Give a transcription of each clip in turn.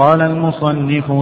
قال المصنف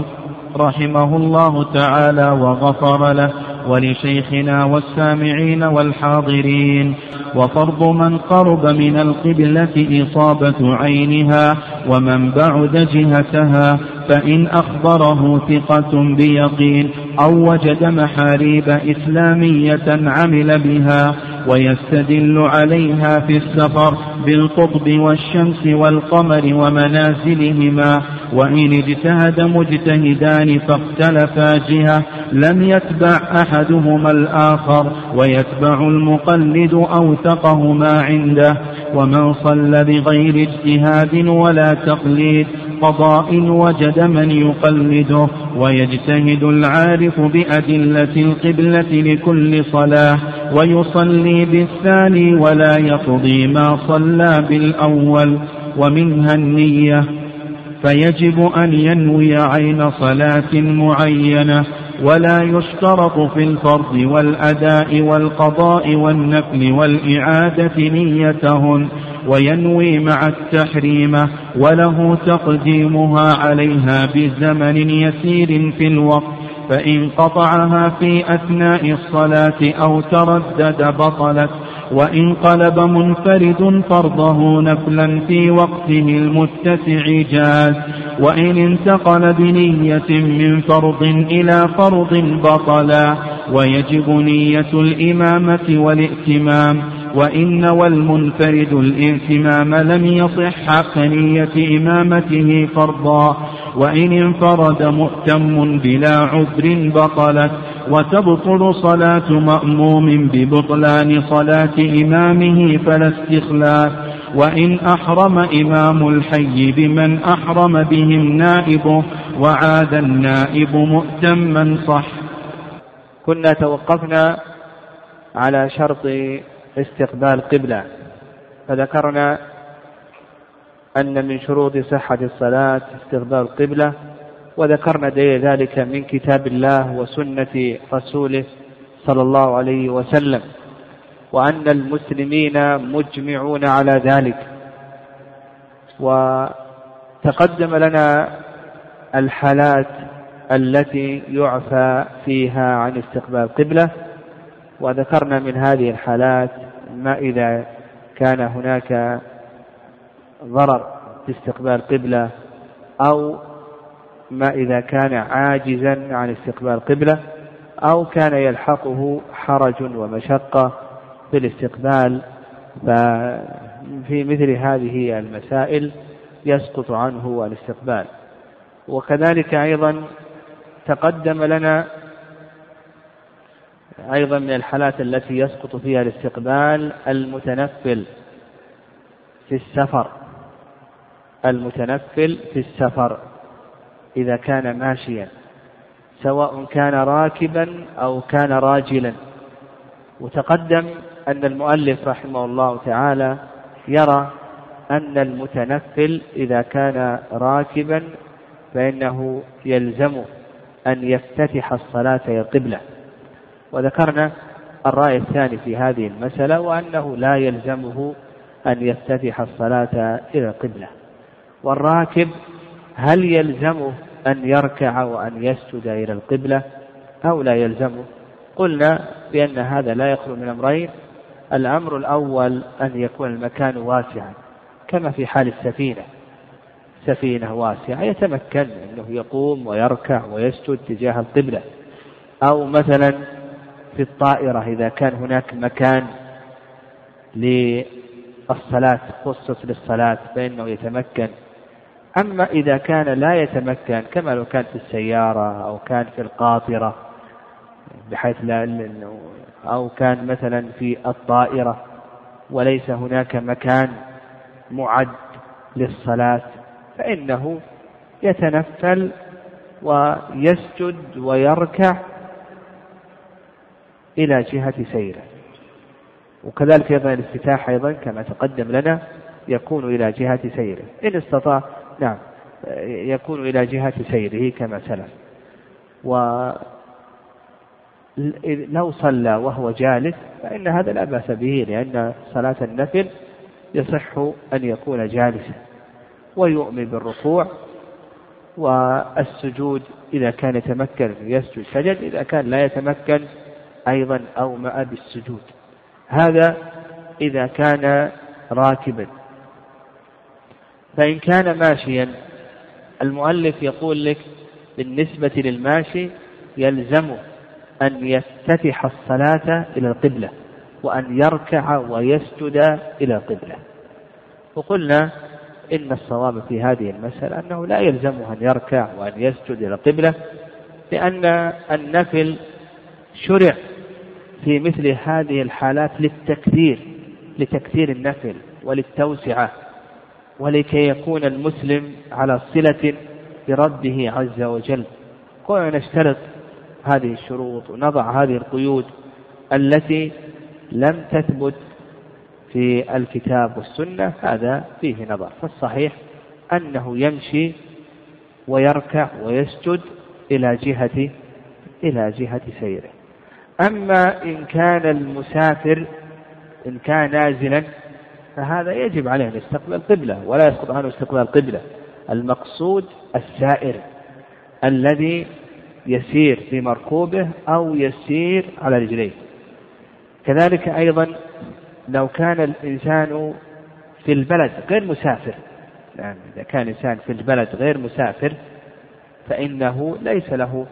رحمه الله تعالى وغفر له ولشيخنا والسامعين والحاضرين. وفرض من قرب من القبلة إصابة عينها ومن بعد جهتها فإن أخبره ثقة بيقين أو وجد محاريب إسلامية عمل بها ويستدل عليها في السفر بالقطب والشمس والقمر ومنازلهما وإن اجتهد مجتهدان فاختلفا جهة لم يتبع أحدهما الآخر ويتبع المقلد أوثقه ما عنده ومن صلى بغير اجتهاد ولا تقليد قضاء وجد من يقلده ويجتهد العارف بأدلة القبلة لكل صلاة ويصلي بالثاني ولا يقضي ما صلى بالأول ومنها النية فيجب أن ينوي عين صلاة معينة ولا يشترط في الفرض والأداء والقضاء والنفل والإعادة نيتهن وينوي مع التحريم وله تقديمها عليها بزمن يسير في الوقت فإن قطعها في أثناء الصلاة أو تردد بطلت وإن قلب منفرد فرضه نفلا في وقته المتسع جاز وإن انتقل بنية من فرض إلى فرض بطلا ويجب نية الإمامة والائتمام. وإن والمنفرد الائتمام لم يصح كنية إمامته فرضا وإن انفرد مؤتم بلا عذر بطلت وتبطل صلاة مأموم ببطلان صلاة إمامه فلا استخلاف وإن أحرم إمام الحي بمن أحرم بهم نائبه وعاد النائب مؤتما صح. كنا توقفنا على شرط استقبال قبلة. فذكرنا أن من شروط صحة الصلاة استقبال القبلة وذكرنا دليل ذلك من كتاب الله وسنة رسوله صلى الله عليه وسلم وأن المسلمين مجمعون على ذلك. وتقدم لنا الحالات التي يعفى فيها عن استقبال القبلة وذكرنا من هذه الحالات ما إذا كان هناك ضرر في استقبال القبلة أو ما إذا كان عاجزا عن استقبال القبلة أو كان يلحقه حرج ومشقة في الاستقبال ففي مثل هذه المسائل يسقط عنه الاستقبال. وكذلك أيضا تقدم لنا أيضا من الحالات التي يسقط فيها الاستقبال المتنفل في السفر. المتنفل في السفر إذا كان ماشيا سواء كان راكبا أو كان راجلا. وتقدم أن المؤلف رحمه الله تعالى يرى أن المتنفل إذا كان راكبا فإنه يلزمه أن يفتتح الصلاة القبلة وذكرنا الرأي الثاني في هذه المسألة وأنه لا يلزمه أن يفتتح الصلاة إلى القبلة. والراكب هل يلزمه أن يركع وأن يسجد إلى القبلة أو لا يلزمه؟ قلنا بأن هذا لا يخلو من أمرين. الأمر الأول أن يكون المكان واسعا كما في حال السفينة. سفينة واسعة يتمكن أنه يقوم ويركع ويسجد تجاه القبلة. أو مثلا في الطائرة إذا كان هناك مكان للصلاة خصص للصلاة فإنه يتمكن. أما إذا كان لا يتمكن كما لو كان في السيارة أو كان في القاطرة بحيث لا أو كان مثلا في الطائرة وليس هناك مكان معد للصلاة فإنه يتنفل ويسجد ويركع إلى جهة سيرة. وكذلك أيضا الافتتاح أيضا كما تقدم لنا يكون إلى جهة سيرة. إن استطاع نعم يكون إلى جهة سيره كما سلف. ولو صلى وهو جالس فإن هذا لا بأس به لأن صلاة النفل يصح أن يكون جالسا. ويؤمن بالركوع والسجود إذا كان يتمكن يسجد سجد إذا كان لا يتمكن أيضا أومأ بالسجود هذا إذا كان راكبا. فإن كان ماشيا المؤلف يقول لك بالنسبة للماشي يلزمه أن يفتتح الصلاة إلى القبلة وأن يركع ويسجد إلى القبلة. وقلنا إن الصواب في هذه المسألة أنه لا يلزمه أن يركع وأن يسجد إلى القبلة لأن النفل شرع في مثل هذه الحالات للتكثير لتكثير النفل وللتوسعة ولكي يكون المسلم على صلة بربه عز وجل. كنا نشترط هذه الشروط ونضع هذه القيود التي لم تثبت في الكتاب والسنة هذا فيه نظر. فالصحيح أنه يمشي ويركع ويسجد إلى جهة إلى جهة سيره. أما إن كان المسافر إن كان نازلا فهذا يجب عليه أن يستقبل القبلة ولا يسقط عنه استقبال القبلة. المقصود السائر الذي يسير في مركوبه أو يسير على رجليه. كذلك أيضا لو كان الإنسان في البلد غير مسافر يعني إذا كان إنسان في البلد غير مسافر فإنه ليس له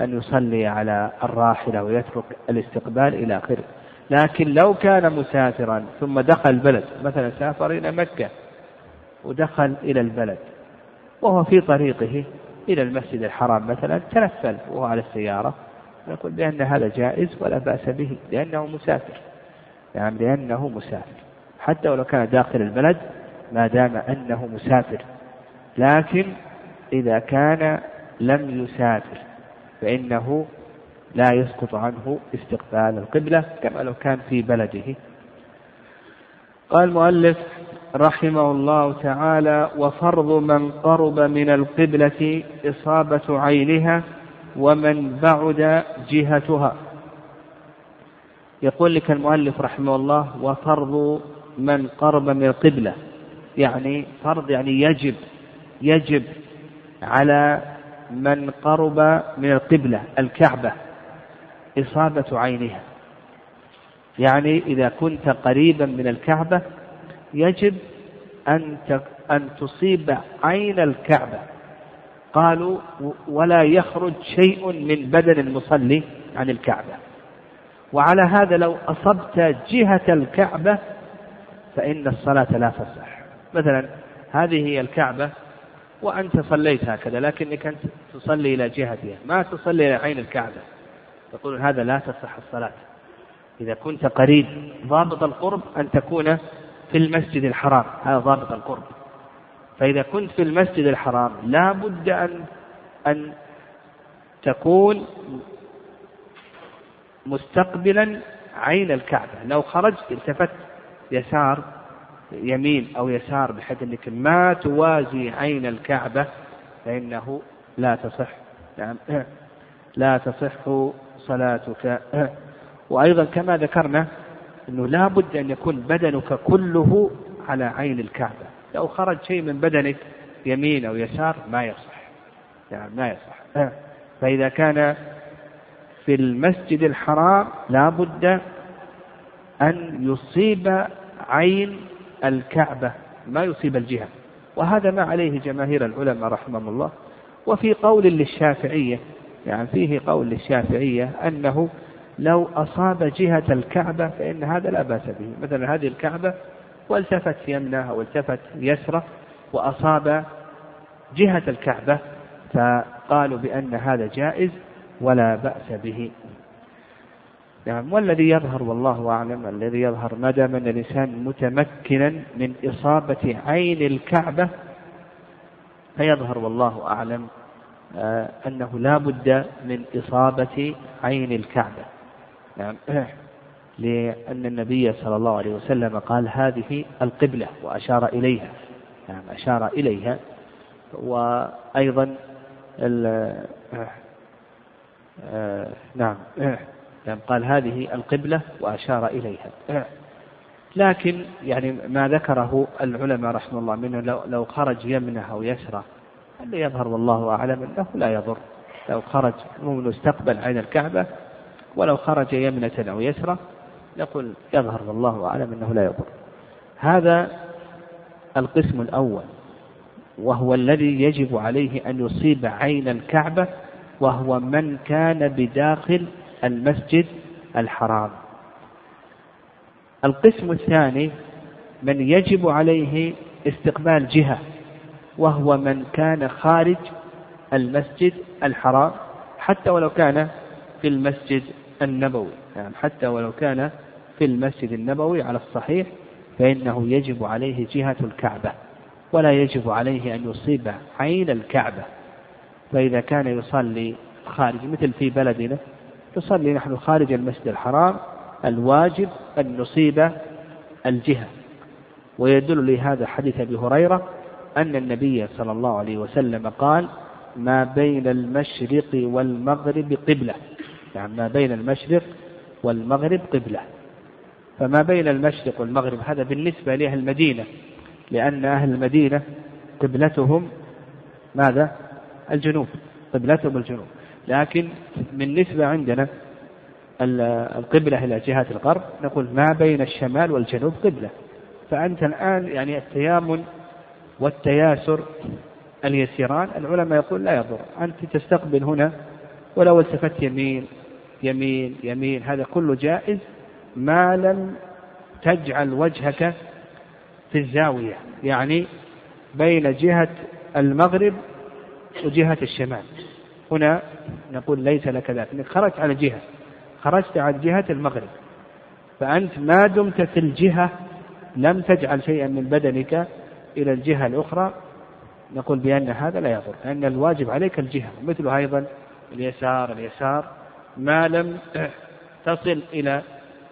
أن يصلي على الراحلة ويترك الاستقبال إلى آخره. لكن لو كان مسافرا ثم دخل البلد مثلا سافر إلى مكة ودخل إلى البلد وهو في طريقه إلى المسجد الحرام مثلا تنفل وهو على السيارة نقول بأن هذا جائز ولا بأس به لأنه مسافر. يعني لأنه مسافر. حتى ولو كان داخل البلد ما دام أنه مسافر. لكن إذا كان لم يسافر فإنه لا يسقط عنه استقبال القبلة كما لو كان في بلده. قال المؤلف رحمه الله تعالى وفرض من قرب من القبلة إصابة عينها ومن بعد جهتها. يقول لك المؤلف رحمه الله وفرض من قرب من القبلة يعني فرض يعني يجب يجب على من قرب من القبلة الكعبة إصابة عينها. يعني إذا كنت قريبا من الكعبة يجب أن أن تصيب عين الكعبة. قالوا ولا يخرج شيء من بدن المصلي عن الكعبة. وعلى هذا لو أصبت جهة الكعبة فإن الصلاة لا تصح. مثلا هذه هي الكعبة وأنت صليت هكذا لكنك أنت تصلي إلى جهتها. ما تصلي إلى عين الكعبة. يقول هذا لا تصح الصلاة. إذا كنت قريب ضابط القرب أن تكون في المسجد الحرام. هذا ضابط القرب. فإذا كنت في المسجد الحرام لا بد أن أن تكون مستقبلا عين الكعبة. لو خرجت التفت يسار يمين أو يسار بحيث أنك ما توازي عين الكعبة فإنه لا تصح. نعم. لا تصح صلاتك. وأيضا كما ذكرنا أنه لا بد أن يكون بدنك كله على عين الكعبة. لو خرج شيء من بدنك يمين أو يسار ما يصح. يعني ما يصح. فإذا كان في المسجد الحرام لا بد أن يصيب عين الكعبة ما يصيب الجهة. وهذا ما عليه جماهير العلماء رحمهم الله. وفي قول للشافعية يعني فيه قول للشافعية أنه لو أصاب جهة الكعبة فإن هذا لا بأس به. مثلا هذه الكعبة والتفت يمنه أو التفت يسره وأصاب جهة الكعبة فقالوا بأن هذا جائز ولا بأس به. نعم. والذي يظهر والله أعلم الذي يظهر ما دام أن الإنسان متمكنا من إصابة عين الكعبة فيظهر والله أعلم آه، أنه لا بد من إصابة عين الكعبة. نعم. لأن النبي صلى الله عليه وسلم قال هذه القبلة وأشار إليها. نعم أشار إليها. وأيضا آه، نعم. نعم قال هذه القبلة وأشار إليها. لكن يعني ما ذكره العلماء رحمه الله منه لو, لو خرج يمنه أو يسره اللي يظهر والله أعلم أنه لا يضر. لو خرج من استقبل عين الكعبة ولو خرج يمنة أو يسرى نقول يظهر والله أعلم أنه لا يضر. هذا القسم الأول وهو الذي يجب عليه أن يصيب عين الكعبة وهو من كان بداخل المسجد الحرام. القسم الثاني من يجب عليه استقبال جهة وهو من كان خارج المسجد الحرام حتى ولو كان في المسجد النبوي. يعني حتى ولو كان في المسجد النبوي على الصحيح فإنه يجب عليه جهة الكعبة ولا يجب عليه أن يصيب عين الكعبة. فإذا كان يصلي خارج مثل في بلدنا نصلي نحن خارج المسجد الحرام الواجب أن نصيب الجهة. ويدل لهذا حديث أبي هريرة أن النبي صلى الله عليه وسلم قال ما بين المشرق والمغرب قبلة. يعني ما بين المشرق والمغرب قبلة. فما بين المشرق والمغرب هذا بالنسبة لأهل المدينة لأن أهل المدينة قبلتهم ماذا؟ الجنوب. قبلتهم الجنوب. لكن بالنسبة عندنا القبلة إلى جهة الغرب نقول ما بين الشمال والجنوب قبلة. فأنت الآن يعني التيامن والتياسر اليسيران العلماء يقول لا يضر. أنت تستقبل هنا ولو التفت يمين يمين يمين هذا كله جائز ما لم تجعل وجهك في الزاوية يعني بين جهة المغرب وجهة الشمال. هنا نقول ليس لك ذلك إنك خرجت على جهة خرجت عن جهة المغرب فأنت ما دمت في الجهة لم تجعل شيئا من بدنك إلى الجهة الأخرى نقول بأن هذا لا يضر لأن الواجب عليك الجهة مثل أيضا اليسار اليسار ما لم تصل إلى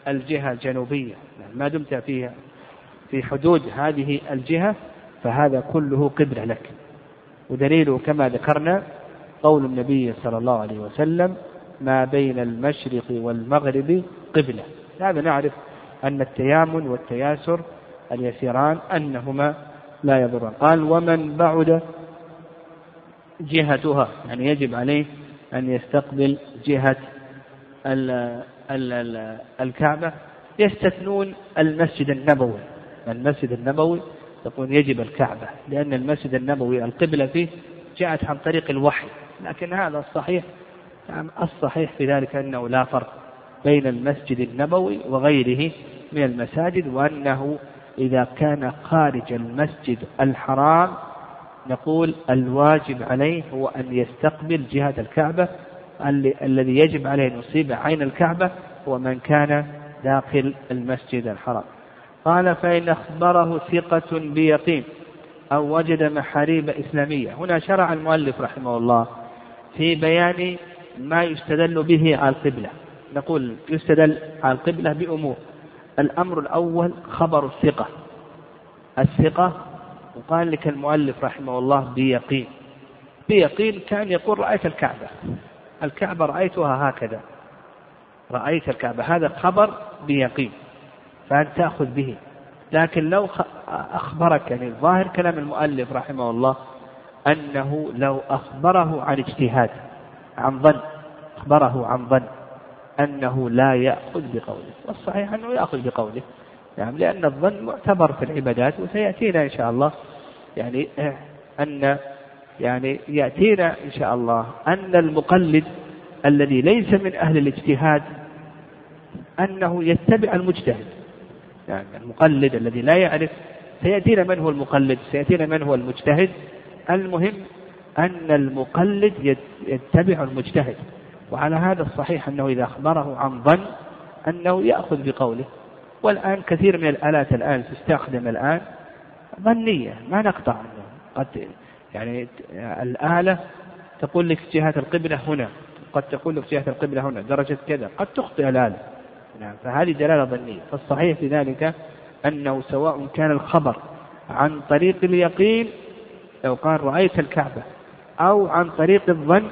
الجهة الجنوبية ما دمت فيها في حدود هذه الجهة فهذا كله قبلة لك ودليله كما ذكرنا قول النبي صلى الله عليه وسلم ما بين المشرق والمغرب قبلة. هذا نعرف أن التيامن والتياسر اليسيران أنهما لا يضران. قال ومن بعد جهتها يعني يجب عليه أن يستقبل جهة ال ال ال الكعبة. يستثنون المسجد النبوي. المسجد النبوي يقول يجب الكعبة لأن المسجد النبوي القبلة فيه جاءت عن طريق الوحي لكن هذا الصحيح نعم الصحيح في ذلك أنه لا فرق بين المسجد النبوي وغيره من المساجد وأنه إذا كان خارج المسجد الحرام نقول الواجب عليه هو أن يستقبل جهة الكعبة الذي يجب عليه أن يصيب عين الكعبة هو من كان داخل المسجد الحرام. قال فإن أخبره ثقة بيقين. أو وجد محاريب إسلامية. هنا شرع المؤلف رحمه الله في بيان ما يستدل به على القبلة. نقول يستدل على القبلة بأمور. الأمر الأول خبر الثقة. الثقة وقال لك المؤلف رحمه الله بيقين. بيقين كان يقول رأيت الكعبة. الكعبة رأيتها هكذا. رأيت الكعبة. هذا خبر بيقين. فأنت تأخذ به. لكن لو أخبرك يعني ظاهر كلام المؤلف رحمه الله أنه لو أخبره عن اجتهاد عن ظن أخبره عن ظن أنه لا يأخذ بقوله والصحيح أنه يأخذ بقوله يعني لأن الظن معتبر في العبادات وسيأتينا إن شاء الله يعني أن يعني يأتينا إن شاء الله أن المقلد الذي ليس من أهل الاجتهاد أنه يتبع المجتهد يعني المقلد الذي لا يعرف سيأتينا من هو المقلد؟ سيأتينا من هو المجتهد؟ المهم أن المقلد يتبع المجتهد وعلى هذا الصحيح أنه إذا أخبره عن ظن أنه يأخذ بقوله. والآن كثير من الآلات الآن تستخدم الآن ظنية ما نقطع عنه قد يعني الآلة تقول لك جهة القبلة هنا قد تقول لك جهة القبلة هنا درجة كذا قد تخطئ الآلة. نعم فهذه دلالة ظنية. فالصحيح في ذلك أنه سواء كان الخبر عن طريق اليقين لو قال رأيت الكعبة أو عن طريق الظن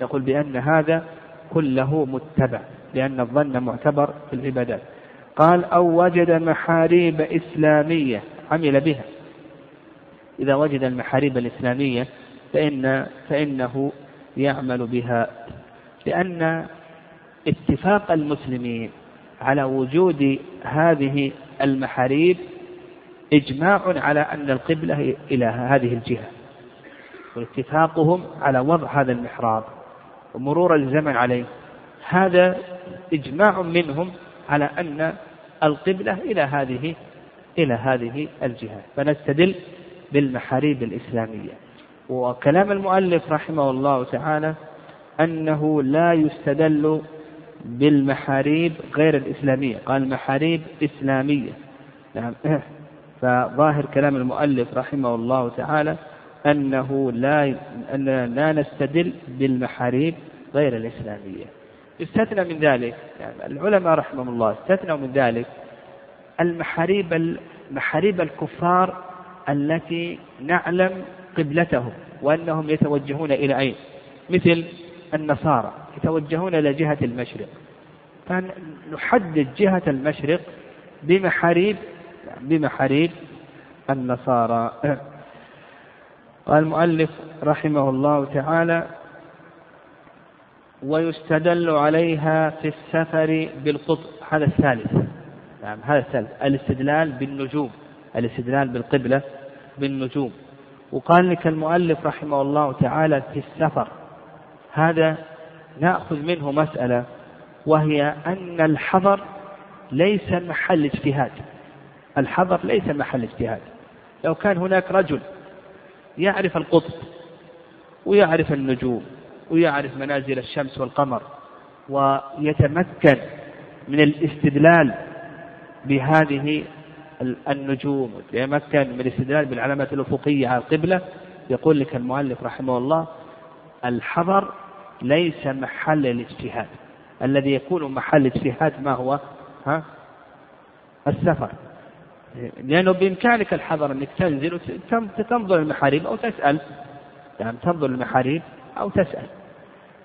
نقول بأن هذا كله متبع لأن الظن معتبر في العبادات. قال أو وجد محاريب إسلامية عمل بها. إذا وجد المحاريب الإسلامية فإن فإنه يعمل بها. لأن اتفاق المسلمين على وجود هذه المحاريب إجماع على أن القبلة إلى هذه الجهة واتفاقهم على وضع هذا المحراب ومرور الزمن عليه. هذا إجماع منهم على أن القبلة إلى هذه إلى هذه الجهة. فنستدل بالمحاريب الإسلامية. وكلام المؤلف رحمه الله تعالى أنه لا يستدل بالمحاريب غير الإسلامية. قال محاريب إسلامية. نعم. فظاهر كلام المؤلف رحمه الله تعالى أنه لا أننا لا نستدل بالمحاريب غير الإسلامية. يستثنى من ذلك يعني العلماء رحمهم الله استثنوا من ذلك المحاريب محاريب الكفار التي نعلم قبلتهم وأنهم يتوجهون إلى أين؟ مثل النصارى. يتوجهون إلى جهة المشرق. فنحدد جهة المشرق بمحاريب بمحاريب النصارى. قال المؤلف رحمه الله تعالى ويستدل عليها في السفر بالقطب. هذا الثالث. نعم هذا الثالث. الاستدلال بالنجوم الاستدلال بالقبلة بالنجوم. وقال لك المؤلف رحمه الله تعالى في السفر. هذا نأخذ منه مسألة وهي أن الحظر ليس محل اجتهاد. الحظر ليس محل اجتهاد. لو كان هناك رجل يعرف القطب ويعرف النجوم ويعرف منازل الشمس والقمر ويتمكن من الاستدلال بهذه النجوم يتمكن من الاستدلال بالعلامات الأفقية على القبلة يقول لك المؤلف رحمه الله الحظر ليس محل الاجتهاد. الذي يكون محل اجتهاد ما هو؟ ها؟ السفر. لأنه بإمكانك الحظر أنك تنزل وتنظر المحاريب أو تسأل. يعني تنظر المحاريب أو تسأل.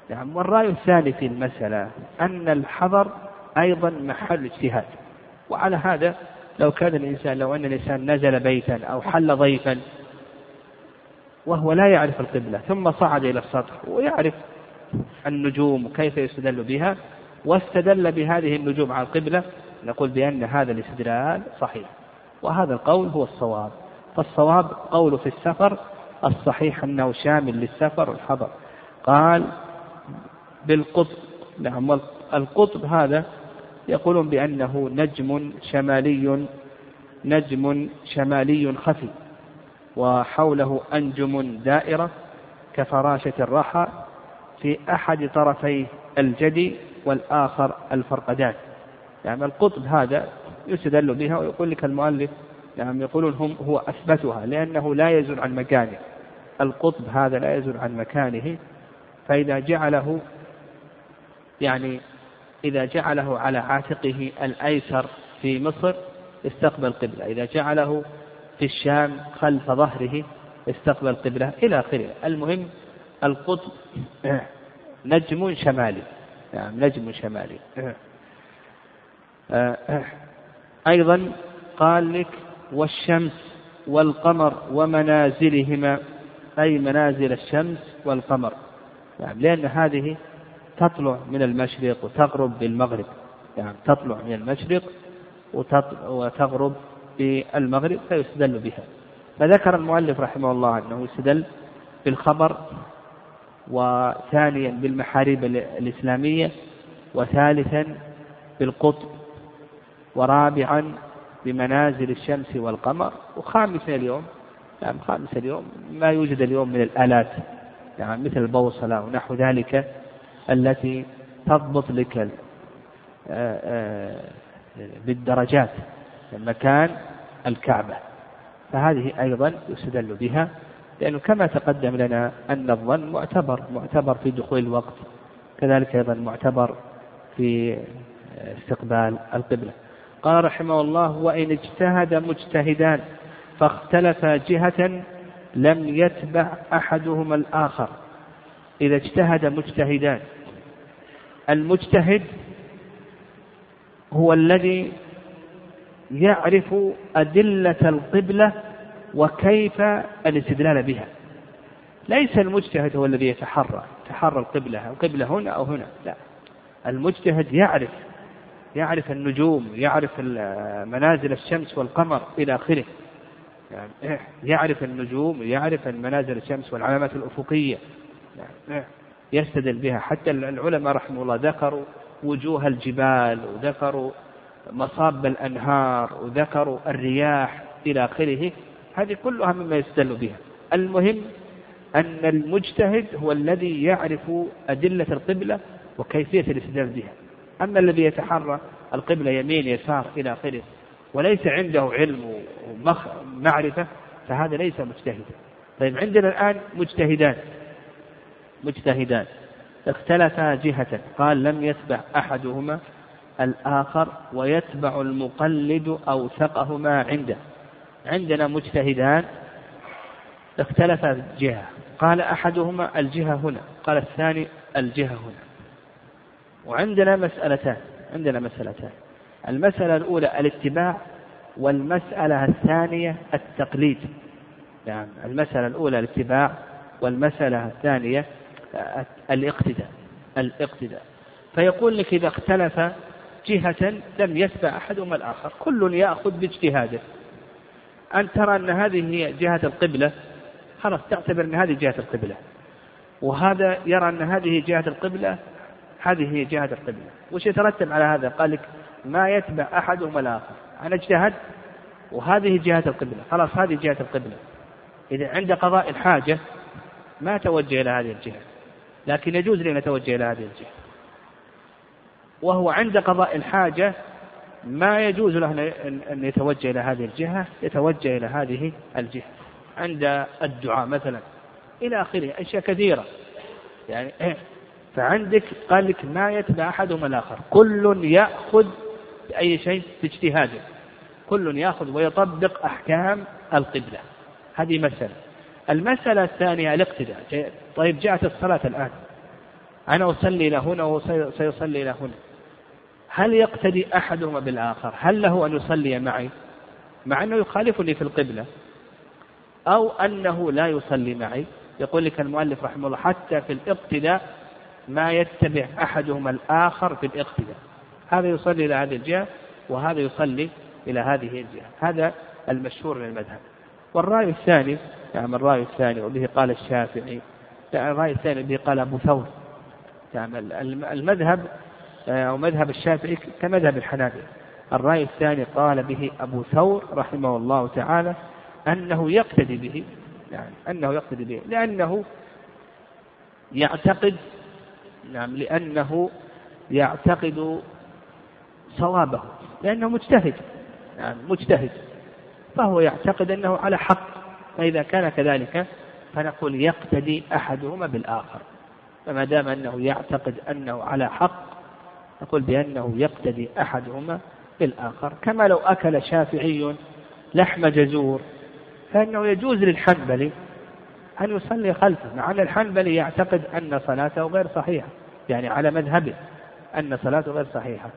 نعم والرأي الثاني في المسألة أن الحظر أيضا محل اجتهاد وعلى هذا لو كان الإنسان لو أن الإنسان نزل بيتا أو حل ضيفا وهو لا يعرف القبلة ثم صعد إلى السطح ويعرف النجوم وكيف يستدل بها؟ واستدل بهذه النجوم على القبلة نقول بأن هذا الاستدلال صحيح وهذا القول هو الصواب. فالصواب قول في السفر الصحيح أنه شامل للسفر والحضر قال بالقطب نعم القطب هذا يقولون بأنه نجم شمالي نجم شمالي خفي وحوله أنجم دائرة كفراشة الرحى في أحد طرفي الجدي والآخر الفرقدان. يعني القطب هذا يستدل بها ويقول لك المؤلف يعني يقولون هم هو أثبتها لأنه لا يزول عن مكانه. القطب هذا لا يزول عن مكانه فإذا جعله يعني إذا جعله على عاتقه الأيسر في مصر استقبل قبلة. إذا جعله في الشام خلف ظهره استقبل قبلة إلى آخره. المهم القطب نجم شمالي. نعم نجم شمالي. أيضا قال لك والشمس والقمر ومنازلهما أي منازل الشمس والقمر. نعم لأن هذه تطلع من المشرق وتغرب بالمغرب. يعني تطلع من المشرق وتغرب بالمغرب فيستدل بها. فذكر المؤلف رحمه الله أنه يستدل بالخبر وثانيا بالمحاريب الإسلامية وثالثا بالقطب ورابعا بمنازل الشمس والقمر وخامسا اليوم يعني خامسا اليوم ما يوجد اليوم من الآلات يعني مثل البوصلة ونحو ذلك التي تضبط لك آه، آه، بالدرجات مكان الكعبة. فهذه أيضا يستدل بها لأنه كما تقدم لنا أن الظن معتبر معتبر في دخول الوقت كذلك أيضا معتبر في استقبال القبلة. قال رحمه الله وإن اجتهد مجتهدان فاختلفا جهة لم يتبع أحدهما الآخر. إذا اجتهد مجتهدان المجتهد هو الذي يعرف أدلة القبلة وكيف الاستدلال بها. ليس المجتهد هو الذي يتحرى تحرى القبلة أو قبلة هنا أو هنا لا. المجتهد يعرف يعرف النجوم يعرف منازل الشمس والقمر إلى آخره. يعني إيه، يعرف النجوم يعرف منازل الشمس والعلامات الأفقية. يعني إيه، يستدل بها. حتى العلماء رحمه الله ذكروا وجوه الجبال وذكروا مصاب الأنهار وذكروا الرياح إلى آخره. هذه كلها مما يستدل بها. المهم أن المجتهد هو الذي يعرف أدلة القبلة وكيفية الاستدلال بها. أما الذي يتحرى القبلة يمين يسار إلى آخره وليس عنده علم ومعرفة فهذا ليس مجتهدا. طيب عندنا الآن مجتهدان. مجتهدان. اختلفا جهة. قال لم يتبع أحدهما الآخر ويتبع المقلد أوثقهما عنده. عندنا مجتهدان اختلفا جهة قال أحدهما الجهة هنا قال الثاني الجهة هنا. وعندنا مسألتان عندنا مسألتان. المسألة الأولى الاتباع والمسألة الثانية التقليد. يعني المسألة الأولى الاتباع والمسألة الثانية الاقتداء الاقتداء. فيقول لك إذا اختلف جهة لم يتبع أحدهما الآخر كل يأخذ باجتهاده. أن ترى أن هذه هي جهة القبلة. خلاص تعتبر أن هذه جهة القبلة. وهذا يرى أن هذه جهة القبلة هذه هي جهة القبلة. وش يترتب على هذا؟ قال لك ما يتبع أحدهما الآخر أنا اجتهد وهذه جهة القبلة. خلاص هذه جهة القبلة. إذا عند قضاء الحاجة ما توجه إلى هذه الجهة لكن يجوز لي أن أتوجه إلى هذه الجهة. وهو عند قضاء الحاجة ما يجوز له أن يتوجه إلى هذه الجهة يتوجه إلى هذه الجهة. عند الدعاء مثلا إلى آخره أشياء كثيرة. يعني فعندك قال لك ما يتبع أحدهما الآخر. كل يأخذ بأي شيء في اجتهاده كل يأخذ ويطبق أحكام القبلة. هذه مسألة. المسألة الثانية الاقتداء. طيب جاءت الصلاة الآن. أنا أصلي إلى هنا وهو سيصلي إلى هنا. هل يقتدي أحدهما بالآخر؟ هل له أن يصلي معي؟ مع أنه يخالفني في القبلة. أو أنه لا يصلي معي. يقول لك المؤلف رحمه الله حتى في الاقتداء ما يتبع أحدهما الآخر في الاقتداء. هذا يصلي إلى هذه الجهة وهذا يصلي إلى هذه الجهة. هذا المشهور من المذهب. والرأي الثاني يعني الرأي الثاني وبه قال الشافعي. يعني الرأي الثاني به قال أبو ثور. يعني المذهب أو مذهب الشافعي كمذهب الحنابلة. الرأي الثاني قال به أبو ثور رحمه الله تعالى أنه يقتدي به يعني أنه يقتدي به لأنه يعتقد نعم لأنه يعتقد صوابه لأنه مجتهد يعني مجتهد. فهو يعتقد أنه على حق. فإذا كان كذلك فنقول يقتدي أحدهما بالآخر. فما دام أنه يعتقد أنه على حق نقول بأنه يقتدي أحدهما بالآخر كما لو أكل شافعي لحم جزور فإنه يجوز للحنبلي أن يصلي خلفه مع أن الحنبلي يعتقد أن صلاته غير صحيحة يعني على مذهبه أن صلاته غير صحيحة.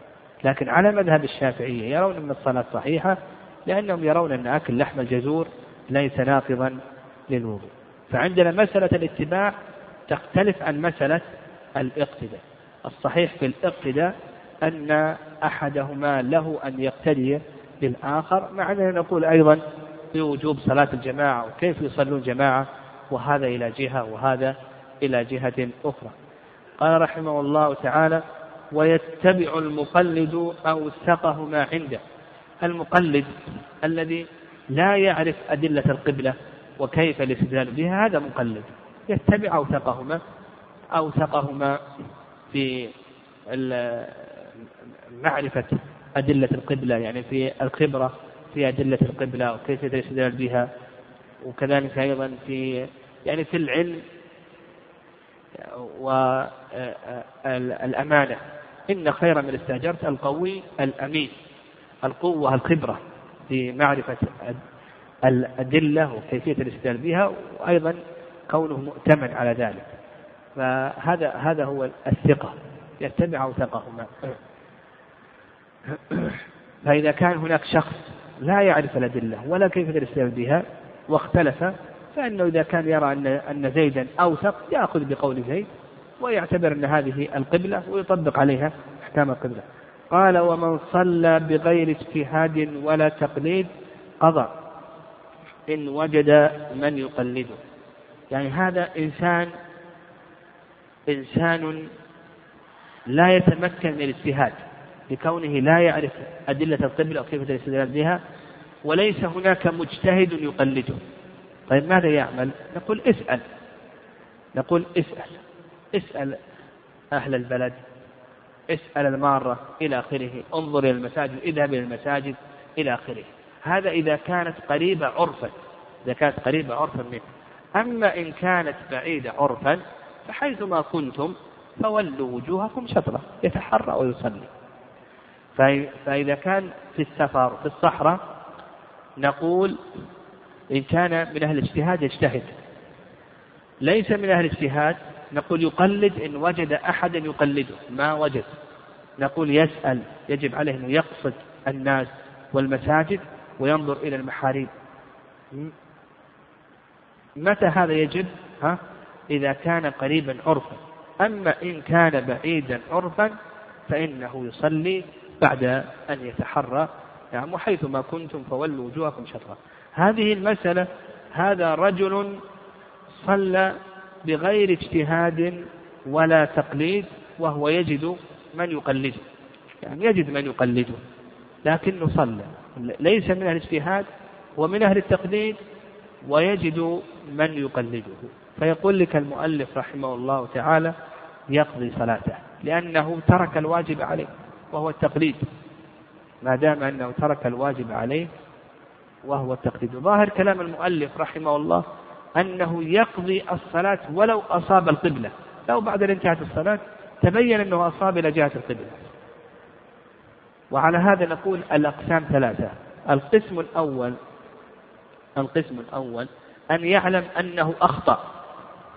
لكن على مذهب الشافعية يرون أن الصلاة صحيحة لأنهم يرون أن أكل لحم الجزور ليس ناقضا للوضوء. فعندنا مسألة الاتباع تختلف عن مسألة الاقتداء. الصحيح في الاقتداء أن أحدهما له أن يقتدي بالآخر مع أننا نقول أيضا بوجوب صلاة الجماعة وكيف يصلون جماعة وهذا إلى جهة وهذا إلى جهة أخرى. قال رحمه الله تعالى ويتبع المقلد أوثقه ما عنده. المقلد الذي لا يعرف أدلة القبلة وكيف الاستدلال بها هذا مقلد. يتبع أوثقهما أوثقهما في معرفة أدلة القبلة يعني في الخبرة في أدلة القبلة وكيف الاستدلال بها وكذلك أيضا في يعني في العلم والأمانة إن خير من استأجرت القوي الأمين القوة الخبرة في معرفة الأدلة وكيفية الاستدلال بها وأيضا كونه مؤتمن على ذلك. فهذا هذا هو الثقة يتبع وثقهما فإذا كان هناك شخص لا يعرف الأدلة ولا كيفية الاستدلال بها واختلف فإنه إذا كان يرى أن أن زيدا أوثق يأخذ بقول زيد ويعتبر أن هذه القبلة ويطبق عليها أحكام القبلة. قال ومن صلى بغير اجتهاد ولا تقليد قضى إن وجد من يقلده. يعني هذا إنسان إنسان لا يتمكن من الاجتهاد لكونه لا يعرف أدلة القبلة وكيف الاستدلال بها وليس هناك مجتهد يقلده. طيب ماذا يعمل؟ نقول اسأل. نقول اسأل. اسأل أهل البلد. اسأل المارة إلى آخره. انظر إلى المساجد. اذهب إلى المساجد إلى آخره. هذا إذا كانت قريبة عرفا. إذا كانت قريبة عرفا منه. أما إن كانت بعيدة عرفا فحيثما كنتم فولوا وجوهكم شطرة يتحرى ويصلي. فإذا كان في السفر في الصحراء نقول إن كان من أهل الاجتهاد يجتهد. ليس من أهل الاجتهاد نقول يقلد إن وجد أحدا يقلده. ما وجد. نقول يسأل يجب عليه أن يقصد الناس والمساجد وينظر إلى المحاريب. متى هذا يجب؟ ها؟ إذا كان قريبا عرفا. أما إن كان بعيدا عرفا فإنه يصلي بعد أن يتحرى نعم وحيثما كنتم فولوا وجوهكم شطرا هذه المسألة هذا رجل صلى بغير اجتهاد ولا تقليد وهو يجد من يقلده. يعني يجد من يقلده لكنه صلى. ليس من أهل الاجتهاد ومن أهل التقليد ويجد من يقلده. فيقول لك المؤلف رحمه الله تعالى يقضي صلاته لأنه ترك الواجب عليه وهو التقليد. ما دام أنه ترك الواجب عليه وهو التقليد. ظاهر كلام المؤلف رحمه الله أنه يقضي الصلاة ولو أصاب القبلة. لو بعد أن انتهت الصلاة تبين أنه أصاب إلى جهة القبلة. وعلى هذا نقول الأقسام ثلاثة. القسم الأول القسم الأول أن يعلم أنه أخطأ.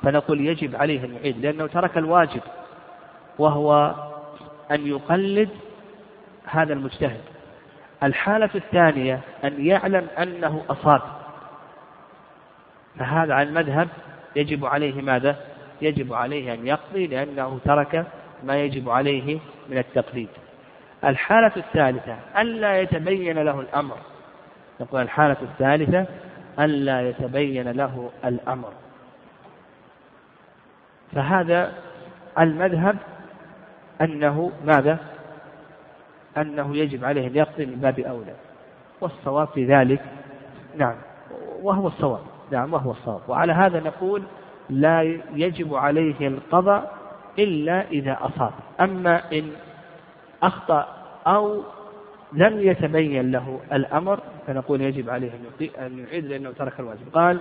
فنقول يجب عليه أن يعيد لأنه ترك الواجب وهو أن يقلد هذا المجتهد. الحالة الثانية أن يعلم أنه أصاب. فهذا عن المذهب يجب عليه ماذا؟ يجب عليه أن يقضي لأنه ترك ما يجب عليه من التقليد. الحالة الثالثة ألا يتبين له الأمر. نقول الحالة الثالثة ألا يتبين له الأمر. فهذا المذهب أنه ماذا؟ أنه يجب عليه أن يقضي من باب أولى. والصواب في ذلك نعم وهو الصواب نعم وهو الصواب. وعلى هذا نقول لا يجب عليه القضاء إلا إذا أصاب. أما إن أخطأ أو لم يتبين له الأمر فنقول يجب عليه أن يعيد لأنه ترك الواجب. قال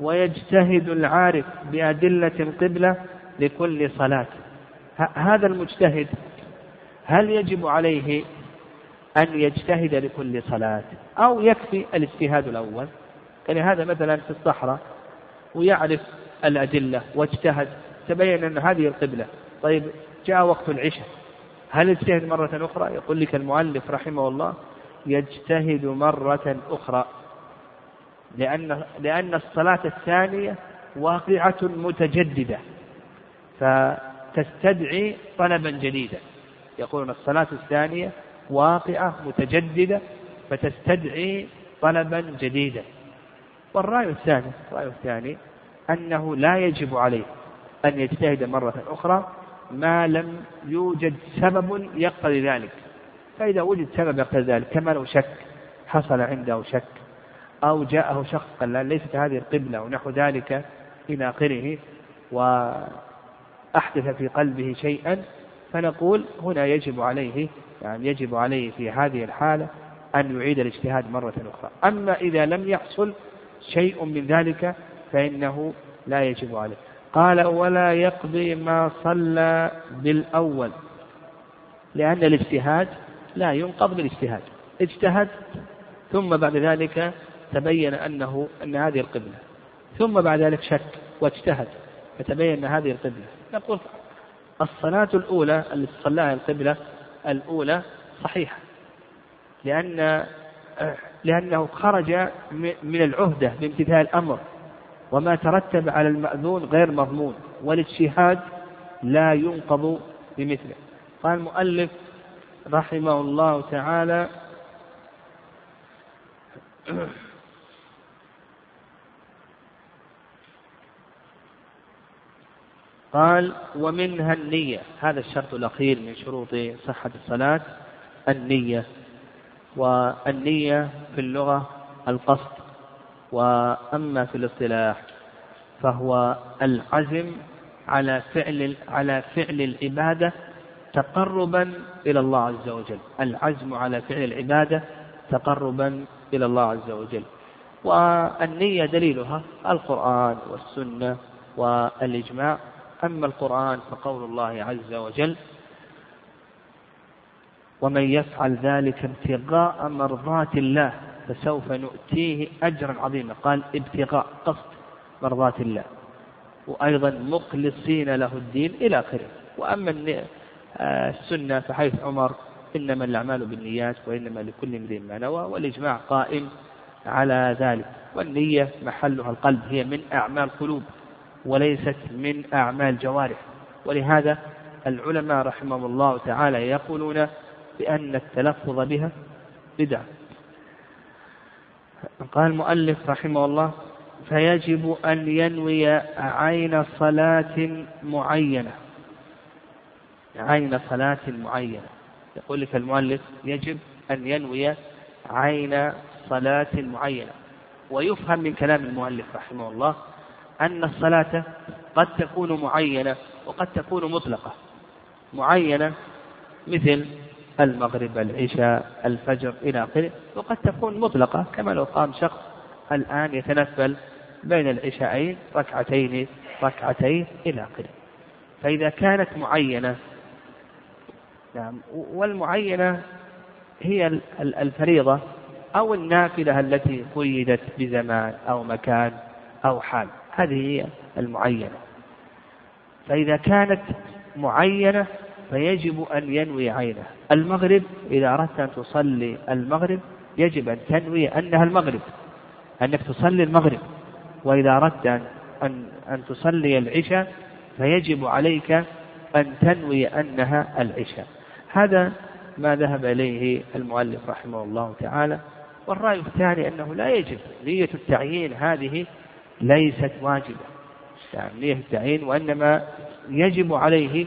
ويجتهد العارف بأدلة القبلة لكل صلاة. هذا المجتهد هل يجب عليه أن يجتهد لكل صلاة أو يكفي الاجتهاد الأول؟ يعني هذا مثلا في الصحراء ويعرف الأدلة واجتهد تبين أن هذه القبلة. طيب جاء وقت العشاء هل يجتهد مرة أخرى؟ يقول لك المؤلف رحمه الله يجتهد مرة أخرى. لأن لأن الصلاة الثانية واقعة متجددة فتستدعي طلبا جديدا. يقولون الصلاة الثانية واقعة متجددة فتستدعي طلبا جديدا. والرأي الثاني الرأي الثاني أنه لا يجب عليه أن يجتهد مرة أخرى ما لم يوجد سبب يقتضي ذلك. فإذا وجد سبب يقتضي ذلك كما لو شك حصل عنده شك أو جاءه شخص قال ليست هذه القبلة ونحو ذلك إلى آخره وأحدث في قلبه شيئا فنقول هنا يجب عليه يعني يجب عليه في هذه الحالة أن يعيد الاجتهاد مرة أخرى. أما إذا لم يحصل شيء من ذلك فإنه لا يجب عليه. قال ولا يقضي ما صلى بالأول لأن الاجتهاد لا ينقض بالاجتهاد اجتهد ثم بعد ذلك تبين أنه أن هذه القبلة. ثم بعد ذلك شك واجتهد فتبين أن هذه القبلة. نقول الصلاة الأولى التي صلاها القبلة الأولى صحيحة لأن لأنه خرج من العهدة بامتثال الأمر وما ترتب على المأذون غير مضمون والاجتهاد لا ينقض بمثله. قال المؤلف رحمه الله تعالى قال ومنها النية. هذا الشرط الأخير من شروط صحة الصلاة النية. والنية في اللغة القصد. وأما في الاصطلاح فهو العزم على فعل على فعل العبادة تقربا إلى الله عز وجل. العزم على فعل العبادة تقربا إلى الله عز وجل. والنية دليلها القرآن والسنة والإجماع. أما القرآن فقول الله عز وجل ومن يفعل ذلك ابتغاء مرضات الله فسوف نؤتيه أجرا عظيما. قال ابتغاء قصد مرضات الله. وأيضا مخلصين له الدين إلى آخره. وأما آه، السنة فحيث عمر إنما الأعمال بالنيات وإنما لكل امرئ ما نوى والإجماع قائم على ذلك. والنية محلها القلب هي من أعمال قلوب. وليست من أعمال جوارح ولهذا العلماء رحمهم الله تعالى يقولون بأن التلفظ بها بدعة. قال المؤلف رحمه الله فيجب أن ينوي عين صلاة معينة. عين صلاة معينة. يقول لك المؤلف يجب أن ينوي عين صلاة معينة. ويفهم من كلام المؤلف رحمه الله أن الصلاة قد تكون معينة وقد تكون مطلقة. معينة مثل المغرب العشاء الفجر إلى آخره وقد تكون مطلقة كما لو قام شخص الآن يتنفل بين العشاءين ركعتين ركعتين إلى آخره. فإذا كانت معينة نعم والمعينة هي الفريضة أو النافلة التي قيدت بزمان أو مكان أو حال. هذه هي المعينة. فإذا كانت معينة فيجب أن ينوي عينه المغرب إذا أردت أن تصلي المغرب يجب أن تنوي أنها المغرب أنك تصلي المغرب. وإذا أردت أن, أن, أن تصلي العشاء فيجب عليك أن تنوي أنها العشاء. هذا ما ذهب إليه المؤلف رحمه الله تعالى. والرأي الثاني أنه لا يجب نية التعيين هذه ليست واجبة. يعني نية التعيين؟ وإنما يجب عليه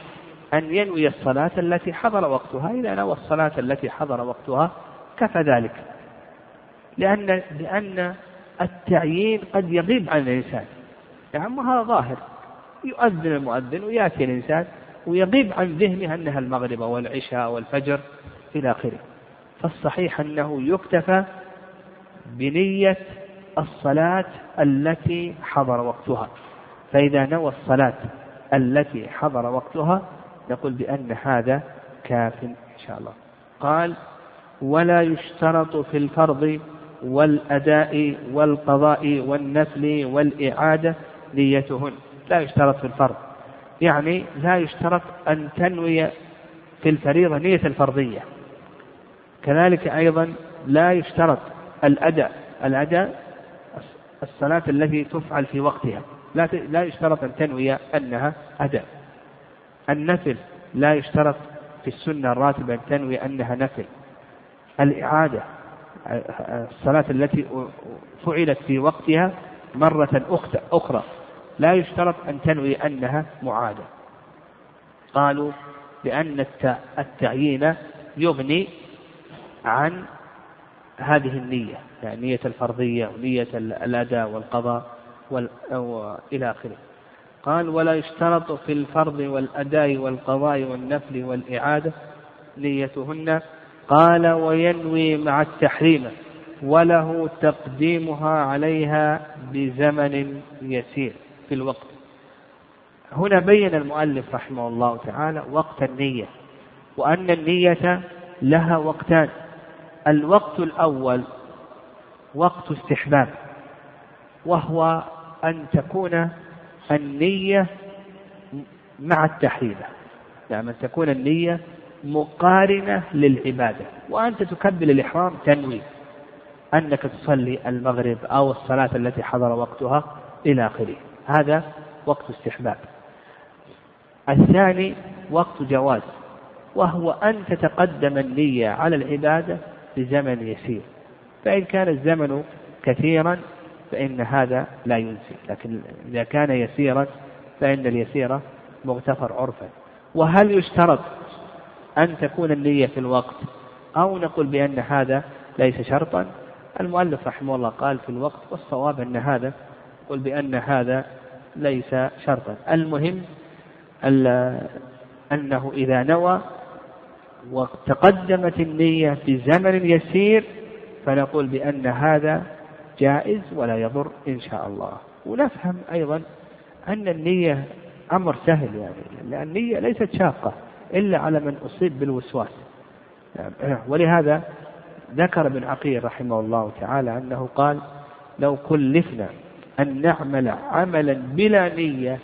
أن ينوي الصلاة التي حضر وقتها. إذا نوى الصلاة التي حضر وقتها كفى ذلك. لأن لأن التعيين قد يغيب عن الإنسان. يعني هذا ظاهر. يؤذن المؤذن ويأتي الإنسان ويغيب عن ذهنه أنها المغرب والعشاء والفجر إلى آخره. فالصحيح أنه يكتفى بنية الصلاة التي حضر وقتها. فإذا نوى الصلاة التي حضر وقتها نقول بأن هذا كاف إن شاء الله. قال ولا يشترط في الفرض والأداء والقضاء والنفل والإعادة نيتهن. لا يشترط في الفرض. يعني لا يشترط أن تنوي في الفريضة نية الفرضية. كذلك أيضا لا يشترط الأداء. الأداء الصلاة التي تفعل في وقتها. لا لا يشترط أن تنوي أنها أداء. النفل لا يشترط في السنة الراتبة أن تنوي أنها نفل. الإعادة الصلاة التي فعلت في وقتها مرة أخرى. لا يشترط أن تنوي أنها معادة. قالوا لأن التعيين يغني عن هذه النية يعني نية الفرضية ونية الأداء والقضاء إلى آخره. قال ولا يشترط في الفرض والأداء والقضاء والنفل والإعادة نيتهن. قال وينوي مع التحريم وله تقديمها عليها بزمن يسير في الوقت. هنا بين المؤلف رحمه الله تعالى وقت النية وأن النية لها وقتان. الوقت الأول وقت استحباب وهو أن تكون النية مع التحريمة يعني أن تكون النية مقارنة للعبادة وأنت تكبل الإحرام تنوي أنك تصلي المغرب أو الصلاة التي حضر وقتها إلى آخره هذا وقت استحباب. الثاني وقت جواز وهو أن تتقدم النية على العبادة بزمن يسير. فإن كان الزمن كثيرا فإن هذا لا ينسي. لكن إذا كان يسيرا فإن اليسير مغتفر عرفا. وهل يشترط أن تكون النية في الوقت؟ أو نقول بأن هذا ليس شرطا؟ المؤلف رحمه الله قال في الوقت والصواب أن هذا قل بأن هذا ليس شرطا. المهم أنه إذا نوى وتقدمت النية في زمن يسير فنقول بأن هذا جائز ولا يضر إن شاء الله. ونفهم أيضا أن النية أمر سهل يعني لأن النية ليست شاقة إلا على من أصيب بالوسواس. ولهذا ذكر ابن عقيل رحمه الله تعالى أنه قال لو كلفنا أن نعمل عملا بلا نية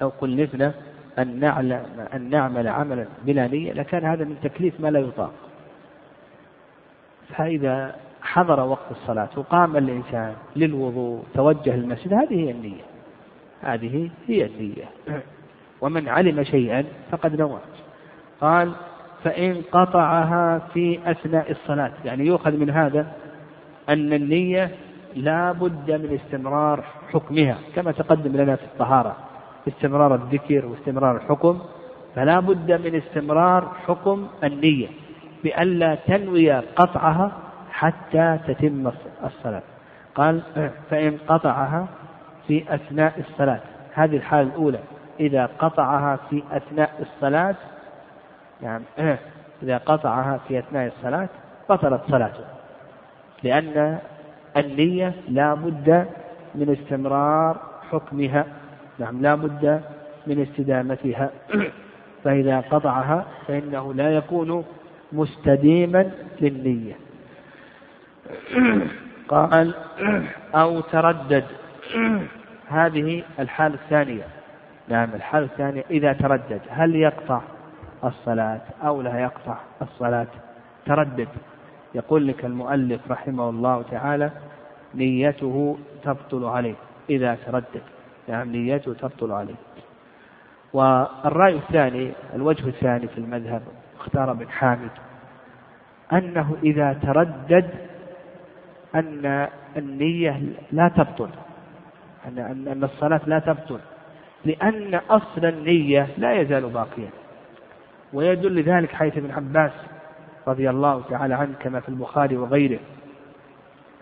لو كلفنا أن نعلم أن نعمل عملا بلا نية لكان هذا من تكليف ما لا يطاق. فإذا حضر وقت الصلاة وقام الإنسان للوضوء توجه المسجد هذه هي النية. هذه هي النية. ومن علم شيئا فقد نوى. قال فإن قطعها في أثناء الصلاة. يعني يؤخذ من هذا أن النية لا بد من استمرار حكمها كما تقدم لنا في الطهارة. استمرار الذكر واستمرار الحكم فلا بد من استمرار حكم النية بألا تنوي قطعها حتى تتم الصلاة. قال فإن قطعها في أثناء الصلاة. هذه الحالة الأولى. إذا قطعها في أثناء الصلاة يعني إذا قطعها في أثناء الصلاة بطلت صلاته. لأن النية لا بد من استمرار حكمها. نعم لا بد من استدامتها. فإذا قطعها فإنه لا يكون مستديما للنية. قال أو تردد. هذه الحالة الثانية. نعم الحالة الثانية إذا تردد هل يقطع الصلاة أو لا يقطع الصلاة؟ تردد. يقول لك المؤلف رحمه الله تعالى نيته تبطل عليه إذا تردد. نعم نيته تبطل عليه. والرأي الثاني الوجه الثاني في المذهب اختار ابن حامد أنه إذا تردد أن النية لا تبطل أن أن الصلاة لا تبطل لأن أصل النية لا يزال باقيا. ويدل ذلك حيث ابن عباس رضي الله تعالى عنه كما في البخاري وغيره.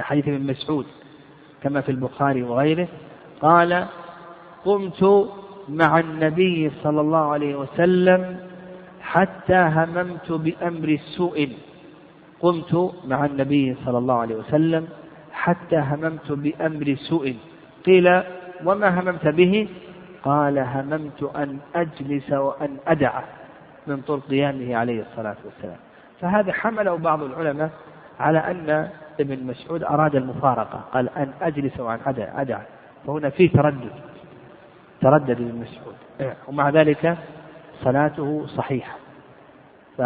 حديث ابن مسعود كما في البخاري وغيره قال قمت مع النبي صلى الله عليه وسلم حتى هممت بأمر سوء قمت مع النبي صلى الله عليه وسلم حتى هممت بأمر سوء. قيل وما هممت به؟ قال هممت أن أجلس وأن أدع من طول قيامه عليه الصلاة والسلام. فهذا حمله بعض العلماء على أن ابن مسعود أراد المفارقة. قال أن أجلس وأن أدع, فهنا في تردد. تردد ابن مسعود ومع ذلك صلاته صحيحة. ف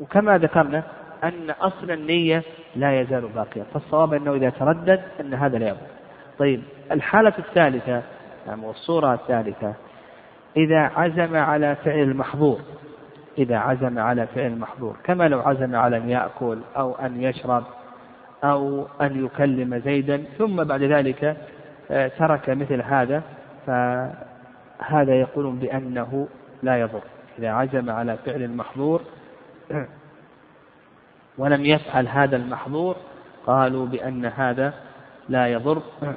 وكما ذكرنا أن أصل النية لا يزال باقيا. فالصواب أنه إذا تردد أن هذا لا يضر طيب الحالة الثالثة يعني والصورة الثالثة إذا عزم على فعل المحظور. إذا عزم على فعل المحظور. كما لو عزم على أن يأكل أو أن يشرب أو أن يكلم زيدا ثم بعد ذلك آه، ترك مثل هذا فهذا يقولون بأنه لا يضر. إذا عزم على فعل المحظور ولم يفعل هذا المحظور قالوا بأن هذا لا يضر.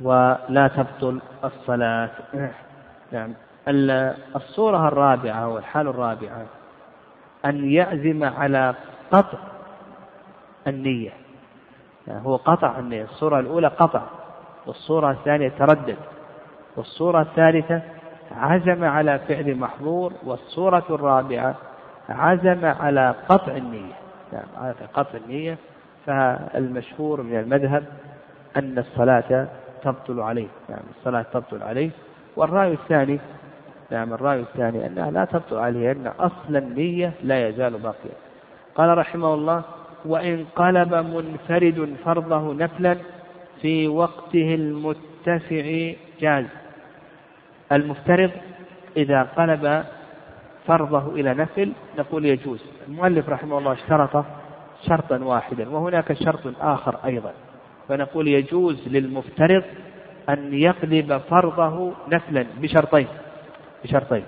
ولا تبطل الصلاة. نعم. الصورة الرابعة والحال الرابعة أن يعزم على قطع النية. يعني هو قطع النية. الصورة الأولى قطع. والصورة الثانية تردد. والصورة الثالثة عزم على فعل محظور والصورة الرابعة عزم على قطع النية. نعم على قطع النية. فالمشهور من المذهب أن الصلاة تبطل عليه. نعم الصلاة تبطل عليه. والرأي الثاني نعم الرأي الثاني أنها لا تبطل عليه أن أصل النية لا يزال باقيا. قال رحمه الله وإن قلب منفرد فرضه نفلا في وقته المتسع جاز. المفترض إذا قلب فرضه إلى نفل نقول يجوز. المؤلف رحمه الله اشترط شرطا واحدا وهناك شرط آخر أيضا. فنقول يجوز للمفترض أن يقلب فرضه نفلا بشرطين بشرطين.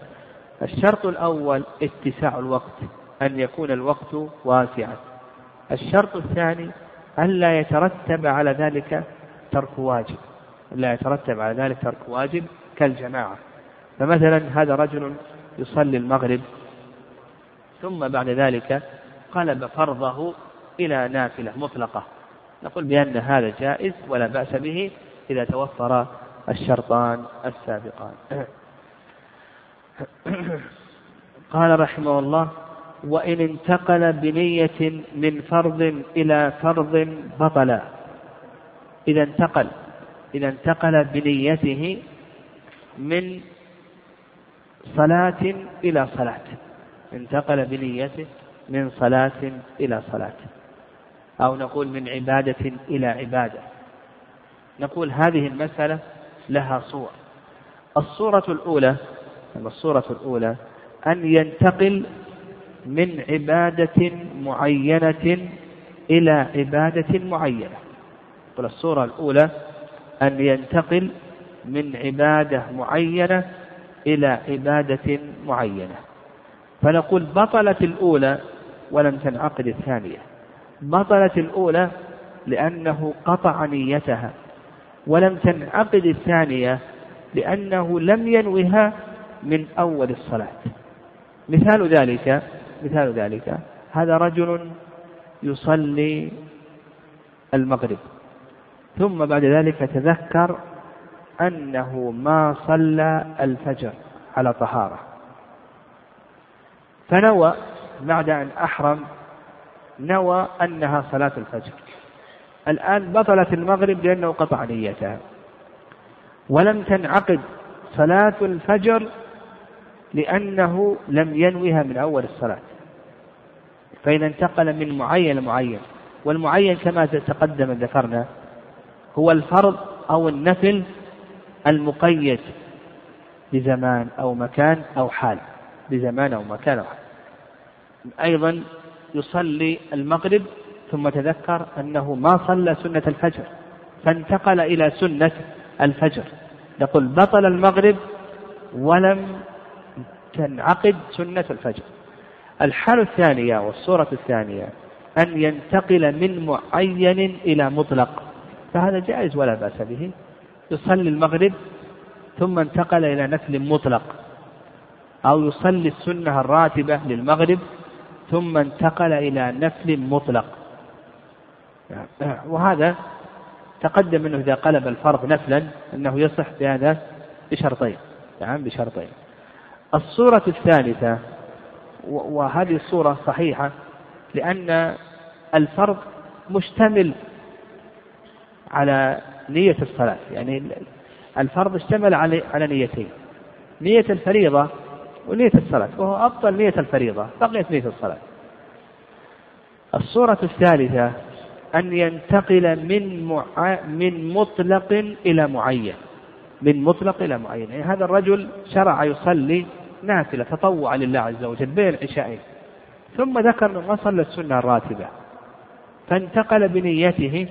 الشرط الأول اتساع الوقت أن يكون الوقت واسعا. الشرط الثاني ألا يترتب على ذلك ترك واجب لا يترتب على ذلك ترك واجب كالجماعة. فمثلا هذا رجل يصلي المغرب ثم بعد ذلك قلب فرضه إلى نافلة مطلقة. نقول بأن هذا جائز ولا بأس به إذا توفر الشرطان السابقان. قال رحمه الله وإن انتقل بنية من فرض إلى فرض بطل إذا انتقل إذا انتقل بنيته من صلاة إلى صلاة. انتقل بنيته من صلاة إلى صلاة. أو نقول من عبادة إلى عبادة. نقول هذه المسألة لها صور الصورة الأولى الصورة الأولى أن ينتقل من عبادة معينة إلى عبادة معينة. الصورة الأولى أن ينتقل من عبادة معينة إلى عبادة معينة. فنقول بطلت الأولى ولم تنعقد الثانية. بطلت الأولى لأنه قطع نيتها ولم تنعقد الثانية لأنه لم ينوها من أول الصلاة. مثال ذلك مثال ذلك هذا رجل يصلي المغرب. ثم بعد ذلك تذكر أنه ما صلى الفجر على طهارة. فنوى بعد أن أحرم نوى أنها صلاة الفجر. الآن بطلت المغرب لأنه قطع نيتها. ولم تنعقد صلاة الفجر لأنه لم ينوها من أول الصلاة. فإذا انتقل من معين لمعين والمعين كما تقدم ذكرنا هو الفرض أو النفل المقيد بزمان أو مكان أو حال. بزمان أو مكان أو حال. أيضا يصلي المغرب ثم تذكر أنه ما صلى سنة الفجر فانتقل إلى سنة الفجر. نقول بطل المغرب ولم تنعقد سنة الفجر. الحالة الثانية والصورة الثانية أن ينتقل من معين إلى مطلق. فهذا جائز ولا بأس به. يصلي المغرب ثم انتقل إلى نفل مطلق أو يصلي السنة الراتبة للمغرب ثم انتقل إلى نفل مطلق. وهذا تقدم منه إذا قلب الفرض نفلا أنه يصح بهذا بشرطين. نعم بشرطين. الصورة الثالثة وهذه الصورة صحيحة لأن الفرض مشتمل على نية الصلاة. يعني الفرض اشتمل على على نيتين. نية الفريضة ونية الصلاة. وهو أبطل نية الفريضة بقيت نية الصلاة. الصورة الثالثة أن ينتقل من مع... من مطلق إلى معين. من مطلق إلى معين. يعني هذا الرجل شرع يصلي نافلة تطوع لله عز وجل بين العشاءين ثم ذكر أنه ما صلى السنة الراتبة. فانتقل بنيته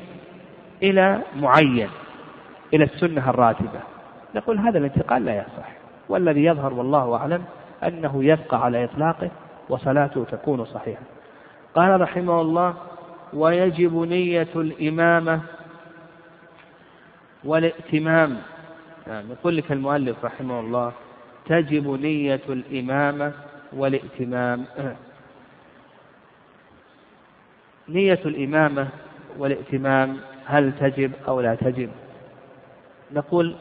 إلى معين إلى السنة الراتبة. نقول هذا الانتقال لا يصح. والذي يظهر والله أعلم أنه يبقى على إطلاقه وصلاته تكون صحيحة. قال رحمه الله ويجب نية الإمامة والائتمام. يعني يقول لك المؤلف رحمه الله تجب نية الإمامة والائتمام. نية الإمامة والائتمام هل تجب أو لا تجب؟ نقول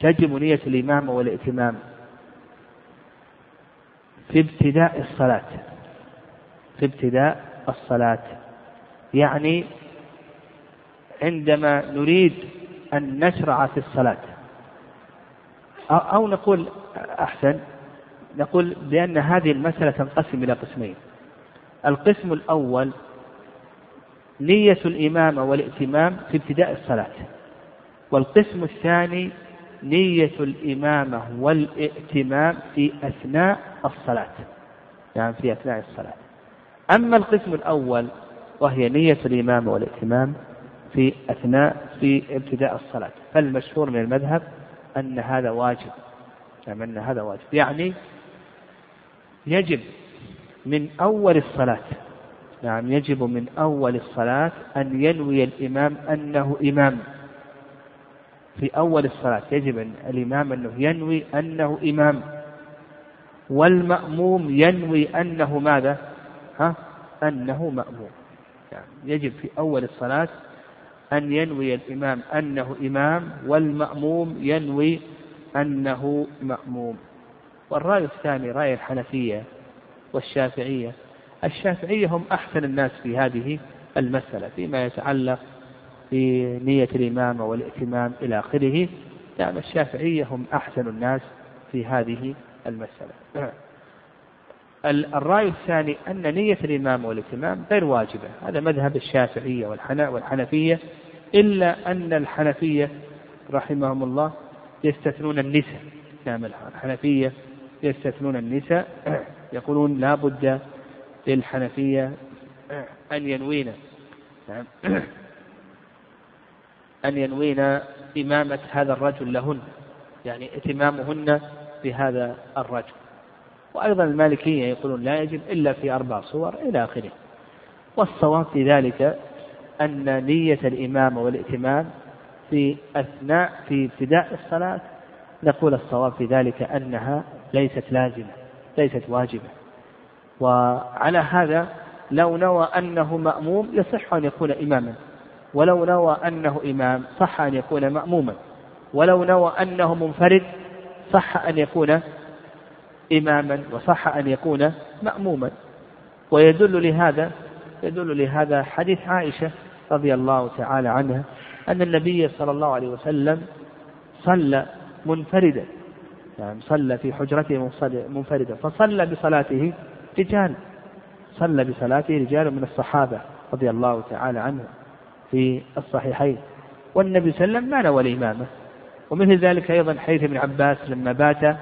تجب نية الإمامة والائتمام في ابتداء الصلاة. في ابتداء الصلاة. يعني عندما نريد أن نشرع في الصلاة. أو نقول أحسن نقول بأن هذه المسألة تنقسم إلى قسمين. القسم الأول نية الإمامة والائتمام في ابتداء الصلاة والقسم الثاني نية الإمامة والائتمام في أثناء الصلاة يعني في أثناء الصلاة. أما القسم الأول وهي نية الإمامة والائتمام في أثناء في ابتداء الصلاة. فالمشهور من المذهب أن هذا واجب يعني أن هذا واجب يعني يجب من أول الصلاة. نعم يجب من أول الصلاة أن ينوي الإمام أنه إمام. في أول الصلاة يجب أن الإمام أنه ينوي أنه إمام. والمأموم ينوي أنه ماذا؟ ها؟ أنه مأموم. يعني يجب في أول الصلاة أن ينوي الإمام أنه إمام والمأموم ينوي أنه مأموم. والرأي الثاني رأي الحنفية. والشافعية. الشافعية هم أحسن الناس في هذه المسألة فيما يتعلق بنية الإمامة والائتمام إلى آخره. يعني الشافعية هم أحسن الناس في هذه المسألة. الرأي الثاني أن نية الإمام والائتمام غير واجبة. هذا مذهب الشافعية والحنفية إلا أن الحنفية رحمهم الله يستثنون النساء. نعم الحنفية يستثنون النساء. يقولون لا بد للحنفية أن ينوين نعم. أن ينوين إمامة هذا الرجل لهن يعني إتمامهن بهذا الرجل. وأيضا المالكية يقولون لا يجب إلا في أربع صور إلى آخره. والصواب في ذلك أن نية الإمامة والائتمام في أثناء في ابتداء الصلاة نقول الصواب في ذلك أنها ليست لازمة. ليست واجبة. وعلى هذا لو نوى أنه مأموم يصح أن يكون إماما. ولو نوى أنه إمام صح أن يكون مأموما. ولو نوى أنه منفرد صح أن يكون إماما وصح أن يكون مأموما. ويدل لهذا يدل لهذا حديث عائشة رضي الله تعالى عنها أن النبي صلى الله عليه وسلم صلى منفردا. يعني صلى في حجرته منفردا فصلى بصلاته رجال صلى بصلاته رجال من الصحابة رضي الله تعالى عنهم في الصحيحين. والنبي صلى الله عليه وسلم ما نوى الإمامة. ومثل ذلك أيضا حديث ابن عباس لما بات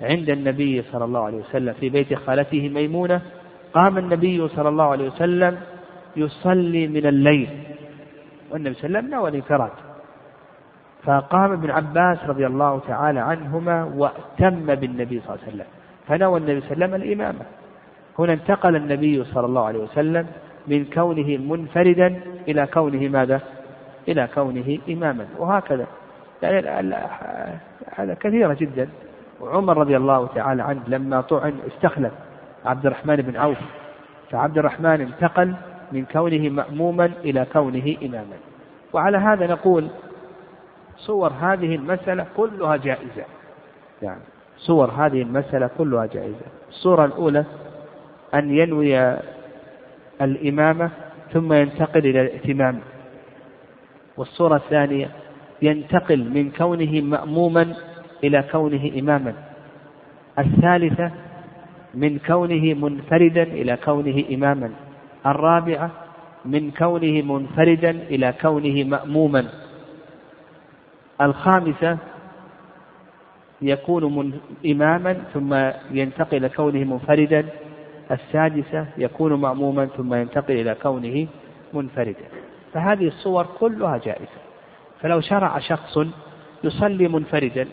عند النبي صلى الله عليه وسلم في بيت خالته ميمونة قام النبي صلى الله عليه وسلم يصلي من الليل. والنبي صلى الله عليه وسلم نوى الانفراد. فقام ابن عباس رضي الله تعالى عنهما واتم بالنبي صلى الله عليه وسلم. فنوى النبي صلى الله عليه وسلم الإمامة. هنا انتقل النبي صلى الله عليه وسلم من كونه منفردا إلى كونه ماذا؟ إلى كونه إماما. وهكذا. يعني هذا كثيرة جدا. وعمر رضي الله تعالى عنه لما طعن استخلف عبد الرحمن بن عوف. فعبد الرحمن انتقل من كونه مأموما إلى كونه إماما. وعلى هذا نقول صور هذه المسألة كلها جائزة. يعني صور هذه المسألة كلها جائزة. الصورة الأولى أن ينوي الإمامة ثم ينتقل إلى الائتمام والصورة الثانية ينتقل من كونه مأموما إلى كونه إماما. الثالثة من كونه منفردا إلى كونه إماما. الرابعة من كونه منفردا إلى كونه مأموما. الخامسة يكون من إماما ثم ينتقل إلى كونه منفردا. السادسة يكون مأموما ثم ينتقل إلى كونه منفردا. فهذه الصور كلها جائزة. فلو شرع شخص يصلي منفردا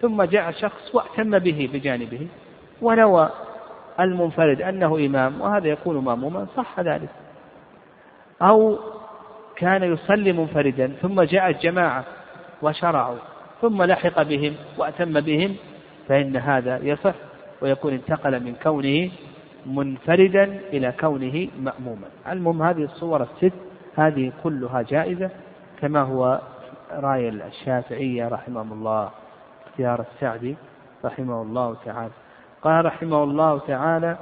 ثم جاء شخص واهتم به بجانبه ونوى المنفرد أنه إمام وهذا يكون مأموما صح ذلك. أو كان يصلي منفردا ثم جاءت جماعة وشرعوا. ثم لحق بهم وأتم بهم فإن هذا يصح ويكون انتقل من كونه منفردا إلى كونه مأموما. المهم هذه الصور الست هذه كلها جائزة كما هو رأي الشافعية رحمهم الله اختيار السعدي رحمه الله تعالى. قال رحمه الله تعالى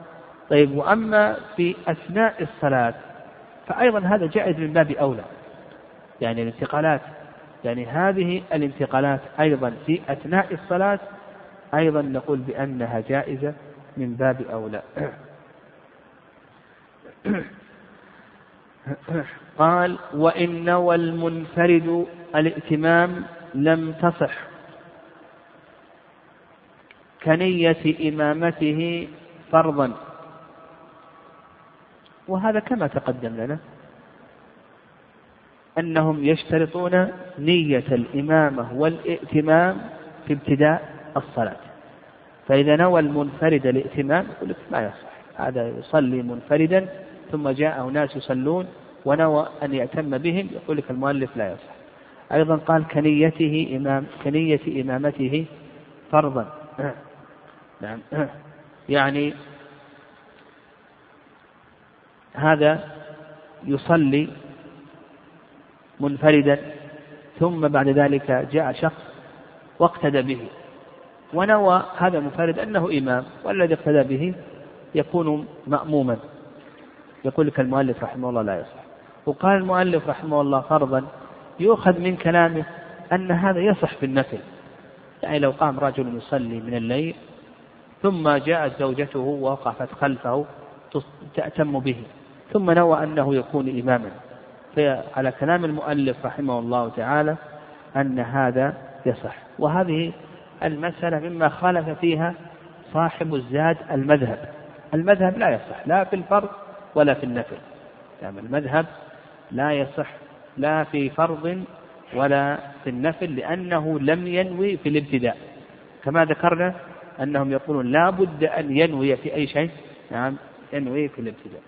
طيب وأما في أثناء الصلاة فأيضا هذا جائز من باب أولى. يعني الانتقالات يعني هذه الانتقالات أيضا في أثناء الصلاة أيضا نقول بأنها جائزة من باب أولى. قال وإن نوى المنفرد الائتمام لم تصح كنية إمامته فرضا. وهذا كما تقدم لنا أنهم يشترطون نية الإمامة والائتمام في ابتداء الصلاة. فإذا نوى المنفرد الائتمام يقول لك ما يصح. هذا يصلي منفردا ثم جاءه ناس يصلون ونوى أن يأتم بهم يقول لك المؤلف لا يصح. أيضا قال كنيته إمام كنية إمامته فرضا. نعم. يعني هذا يصلي منفردا ثم بعد ذلك جاء شخص واقتدى به ونوى هذا المنفرد أنه إمام والذي اقتدى به يكون مأموما. يقول لك المؤلف رحمه الله لا يصح. وقال المؤلف رحمه الله فرضا يؤخذ من كلامه أن هذا يصح في النفل. يعني لو قام رجل يصلي من الليل ثم جاءت زوجته ووقفت خلفه تأتم به ثم نوى أنه يكون إماما. فعلى كلام المؤلف رحمه الله تعالى أن هذا يصح. وهذه المسألة مما خالف فيها صاحب الزاد المذهب. المذهب لا يصح لا في الفرض ولا في النفل. يعني المذهب لا يصح لا في فرض ولا في النفل لأنه لم ينوي في الابتداء. كما ذكرنا أنهم يقولون لا بد أن ينوي في أي شيء. نعم ينوي في الابتداء.